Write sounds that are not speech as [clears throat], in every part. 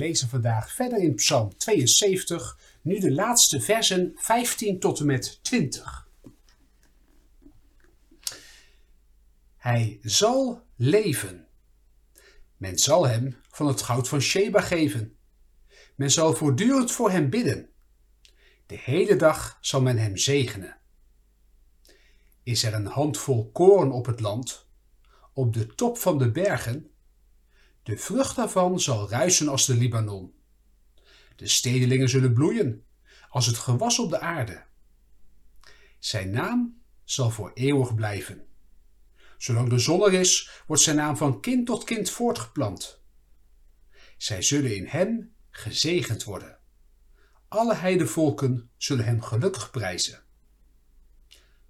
Lezen vandaag verder in Psalm 72, nu de laatste versen 15 tot en met 20. Hij zal leven. Men zal hem van het goud van Sheba geven. Men zal voortdurend voor hem bidden. De hele dag zal men hem zegenen. Is er een handvol koren op het land, op de top van de bergen, de vrucht daarvan zal ruisen als de Libanon. De stedelingen zullen bloeien als het gewas op de aarde. Zijn naam zal voor eeuwig blijven. Zolang de zon er is, wordt zijn naam van kind tot kind voortgeplant. Zij zullen in hem gezegend worden. Alle heidevolken zullen hem gelukkig prijzen.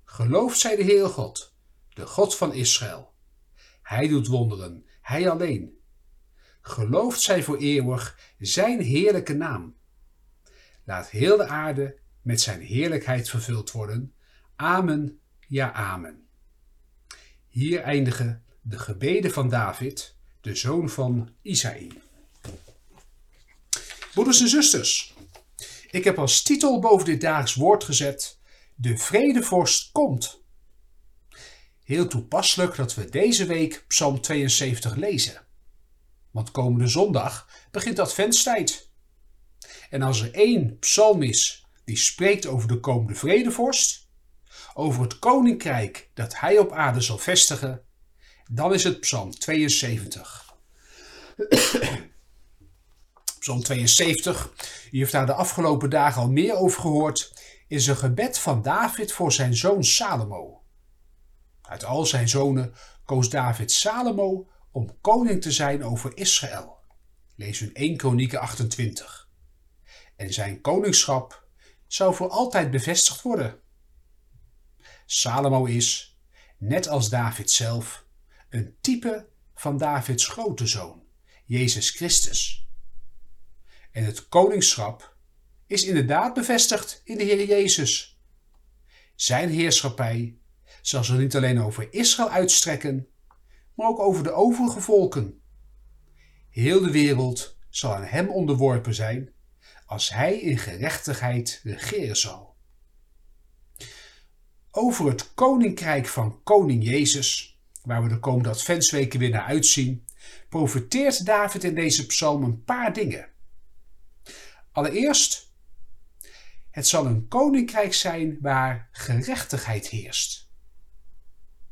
Gelooft zij de Heer God, de God van Israël. Hij doet wonderen, hij alleen. Gelooft zij voor eeuwig zijn heerlijke naam. Laat heel de aarde met zijn heerlijkheid vervuld worden. Amen, ja amen. Hier eindigen de gebeden van David, de zoon van Isaïe. Broeders en zusters, ik heb als titel boven dit daags woord gezet: De vredevorst komt. Heel toepasselijk dat we deze week Psalm 72 lezen. Want komende zondag begint adventstijd. En als er één psalm is die spreekt over de komende vredevorst, over het koninkrijk dat hij op aarde zal vestigen, dan is het Psalm 72. [clears throat] Psalm 72, u heeft daar de afgelopen dagen al meer over gehoord, is een gebed van David voor zijn zoon Salomo. Uit al zijn zonen koos David Salomo om koning te zijn over Israël. Lees in 1 Kronieken 28. En zijn koningschap zou voor altijd bevestigd worden. Salomo is, net als David zelf, een type van Davids grote zoon, Jezus Christus. En het koningschap is inderdaad bevestigd in de Heer Jezus. Zijn heerschappij zal zich niet alleen over Israël uitstrekken, maar ook over de overige volken. Heel de wereld zal aan hem onderworpen zijn als hij in gerechtigheid regeren zal. Over het koninkrijk van koning Jezus, waar we de komende adventsweken weer naar uitzien, profeteert David in deze psalm een paar dingen. Allereerst, het zal een koninkrijk zijn waar gerechtigheid heerst.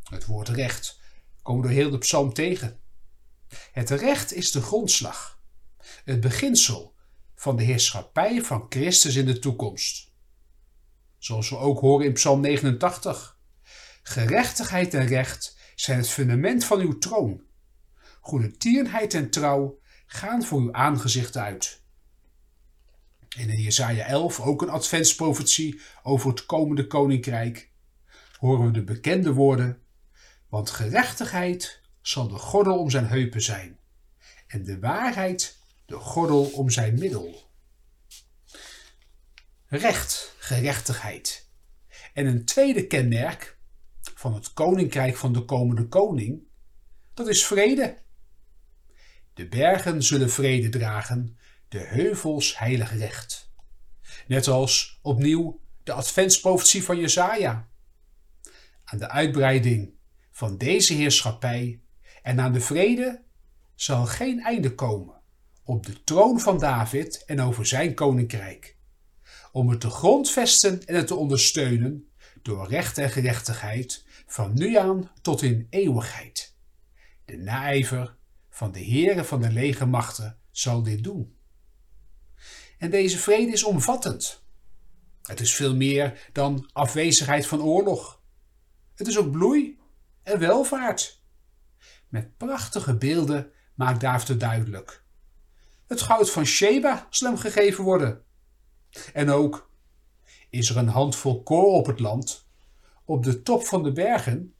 Het woord recht komen door heel de psalm tegen. Het recht is de grondslag, het beginsel van de heerschappij van Christus in de toekomst. Zoals we ook horen in Psalm 89. Gerechtigheid en recht zijn het fundament van uw troon. Goede tierenheid en trouw gaan voor uw aangezicht uit. En in Jesaja 11, ook een adventsprofetie over het komende koninkrijk, horen we de bekende woorden want gerechtigheid zal de gordel om zijn heupen zijn en de waarheid de gordel om zijn middel. Recht, gerechtigheid. En een tweede kenmerk van het koninkrijk van de komende koning, dat is vrede. De bergen zullen vrede dragen, de heuvels heilig recht. Net als opnieuw de adventsprofetie van Jesaja. Aan de uitbreiding van deze heerschappij en aan de vrede zal geen einde komen op de troon van David en over zijn koninkrijk, om het te grondvesten en het te ondersteunen door recht en gerechtigheid van nu aan tot in eeuwigheid. De naijver van de Heere van de legermachten zal dit doen. En deze vrede is omvattend. Het is veel meer dan afwezigheid van oorlog. Het is ook bloei en welvaart. Met prachtige beelden maakt David het duidelijk. Het goud van Sheba zal hem gegeven worden. En ook Is er een handvol kool op het land, op de top van de bergen?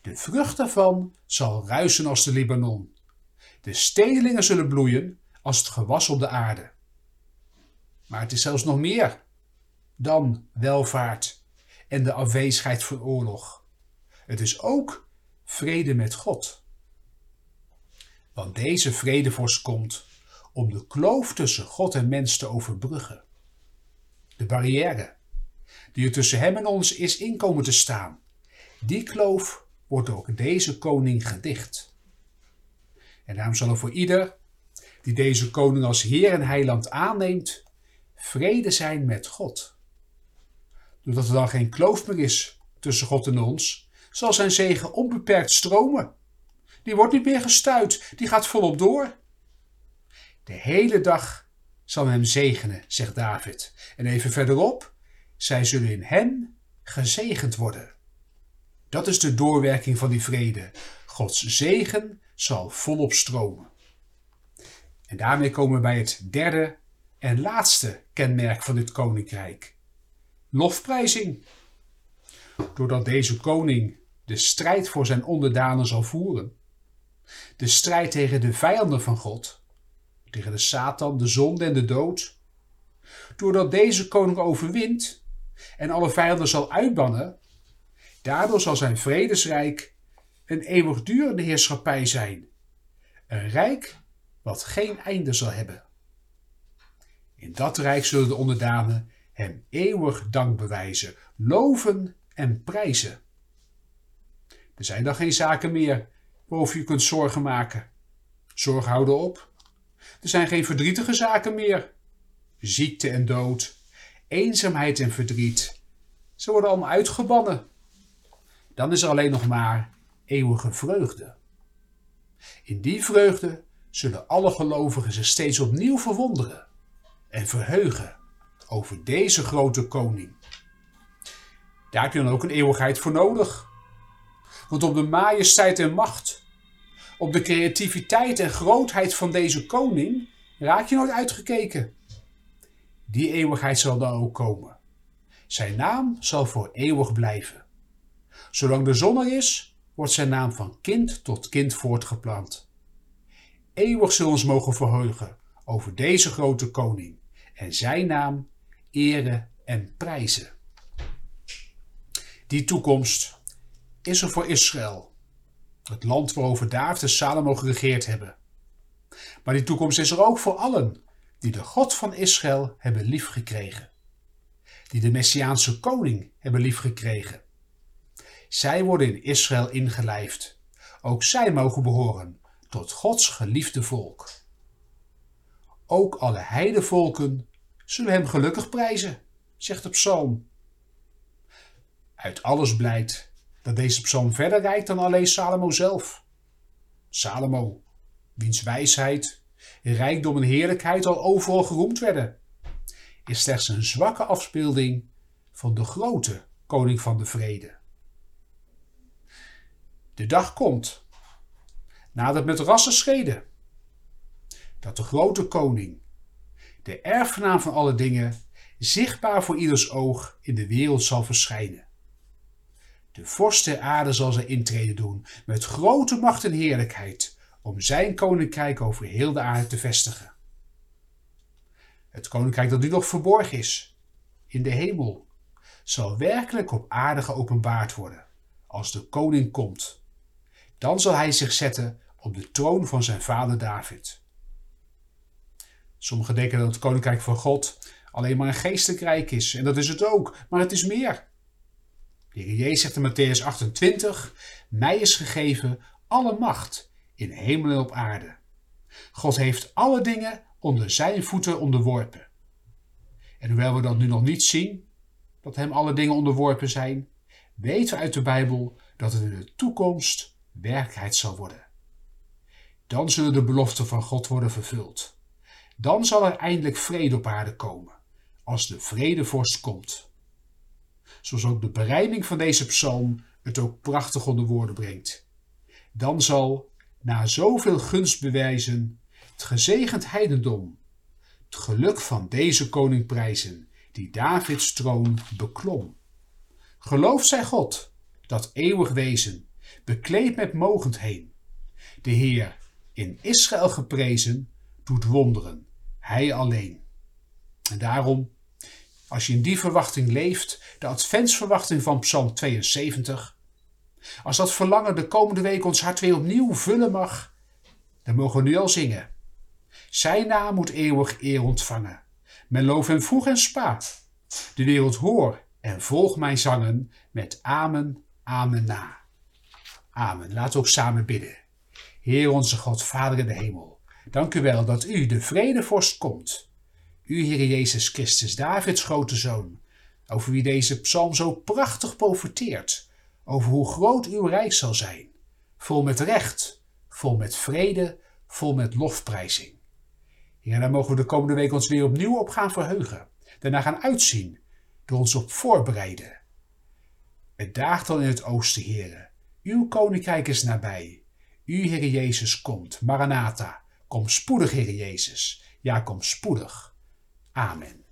De vrucht daarvan zal ruisen als de Libanon. De stedelingen zullen bloeien als het gewas op de aarde. Maar het is zelfs nog meer dan welvaart en de afwezigheid van oorlog. Het is ook vrede met God. Want deze vredevorst komt om de kloof tussen God en mens te overbruggen. De barrière die er tussen hem en ons is inkomen te staan, die kloof wordt door deze koning gedicht. En daarom zal er voor ieder die deze koning als Heer en Heiland aanneemt, vrede zijn met God. Doordat er dan geen kloof meer is tussen God en ons, zal zijn zegen onbeperkt stromen. Die wordt niet meer gestuit, die gaat volop door. De hele dag zal hem zegenen, zegt David. En even verderop, zij zullen in hem gezegend worden. Dat is de doorwerking van die vrede. Gods zegen zal volop stromen. En daarmee komen we bij het derde en laatste kenmerk van dit koninkrijk: lofprijzing. Doordat deze koning de strijd voor zijn onderdanen zal voeren, de strijd tegen de vijanden van God, tegen de Satan, de zonde en de dood, doordat deze koning overwint en alle vijanden zal uitbannen, daardoor zal zijn vredesrijk een eeuwigdurende heerschappij zijn. Een rijk wat geen einde zal hebben. In dat rijk zullen de onderdanen hem eeuwig dank bewijzen, loven en prijzen. Er zijn dan geen zaken meer waarover je kunt zorgen maken. Zorg houden op. Er zijn geen verdrietige zaken meer. Ziekte en dood, eenzaamheid en verdriet. Ze worden allemaal uitgebannen. Dan is er alleen nog maar eeuwige vreugde. In die vreugde zullen alle gelovigen zich steeds opnieuw verwonderen en verheugen over deze grote koning. Daar heb je dan ook een eeuwigheid voor nodig. Want op de majesteit en macht, op de creativiteit en grootheid van deze koning raak je nooit uitgekeken. Die eeuwigheid zal dan ook komen. Zijn naam zal voor eeuwig blijven. Zolang de zon er is, wordt zijn naam van kind tot kind voortgeplant. Eeuwig zullen ons mogen verheugen over deze grote koning en zijn naam eren en prijzen. Die toekomst is er voor Israël, het land waarover David en Salomo geregeerd hebben. Maar die toekomst is er ook voor allen die de God van Israël hebben liefgekregen, die de Messiaanse koning hebben liefgekregen. Zij worden in Israël ingelijfd. Ook zij mogen behoren tot Gods geliefde volk. Ook alle heidevolken zullen hem gelukkig prijzen, zegt de psalm. Uit alles blijkt dat deze psalm verder reikt dan alleen Salomo zelf. Salomo, wiens wijsheid, rijkdom en heerlijkheid al overal geroemd werden, is slechts een zwakke afspeelding van de grote koning van de vrede. De dag komt, nadert met rassen schreden, dat de grote koning, de erfgenaam van alle dingen, zichtbaar voor ieders oog in de wereld zal verschijnen. De vorst der aarde zal zijn intrede doen met grote macht en heerlijkheid om zijn koninkrijk over heel de aarde te vestigen. Het koninkrijk dat nu nog verborgen is, in de hemel, zal werkelijk op aarde geopenbaard worden als de koning komt. Dan zal hij zich zetten op de troon van zijn vader David. Sommigen denken dat het koninkrijk van God alleen maar een geestelijk rijk is. En dat is het ook, maar het is meer. De Heer Jezus zegt in Matthäus 28: Mij is gegeven alle macht in hemel en op aarde. God heeft alle dingen onder zijn voeten onderworpen. En hoewel we dat nu nog niet zien, dat hem alle dingen onderworpen zijn, weten we uit de Bijbel dat het in de toekomst werkelijkheid zal worden. Dan zullen de beloften van God worden vervuld. Dan zal er eindelijk vrede op aarde komen, als de vredevorst komt. Zoals ook de bereiding van deze psalm het ook prachtig onder woorden brengt. Dan zal, na zoveel gunstbewijzen, het gezegend heidendom het geluk van deze koning prijzen, die Davids troon beklom. Gelooft zij God, dat eeuwig wezen, bekleed met mogendheen. De Heer, in Israël geprezen, doet wonderen, Hij alleen. En daarom, als je in die verwachting leeft, de adventsverwachting van Psalm 72, als dat verlangen de komende week ons hart weer opnieuw vullen mag, dan mogen we nu al zingen. Zijn naam moet eeuwig eer ontvangen. Men loof hem vroeg en spaat. De wereld hoor en volg mijn zangen met amen, amen na. Amen. Laten we ook samen bidden. Heer onze God, Vader in de hemel, dank u wel dat u, de vredevorst, komt. U, Heer Jezus Christus, Davids grote zoon, over wie deze psalm zo prachtig profeteert, over hoe groot uw rijk zal zijn, vol met recht, vol met vrede, vol met lofprijzing. Heer, daar mogen we de komende week ons weer opnieuw op gaan verheugen, daarna gaan uitzien, door ons op voorbereiden. Het daagt al in het oosten, Heere. Uw koninkrijk is nabij. U, Heer Jezus, komt. Maranatha, kom spoedig, Heer Jezus. Ja, kom spoedig. Amen.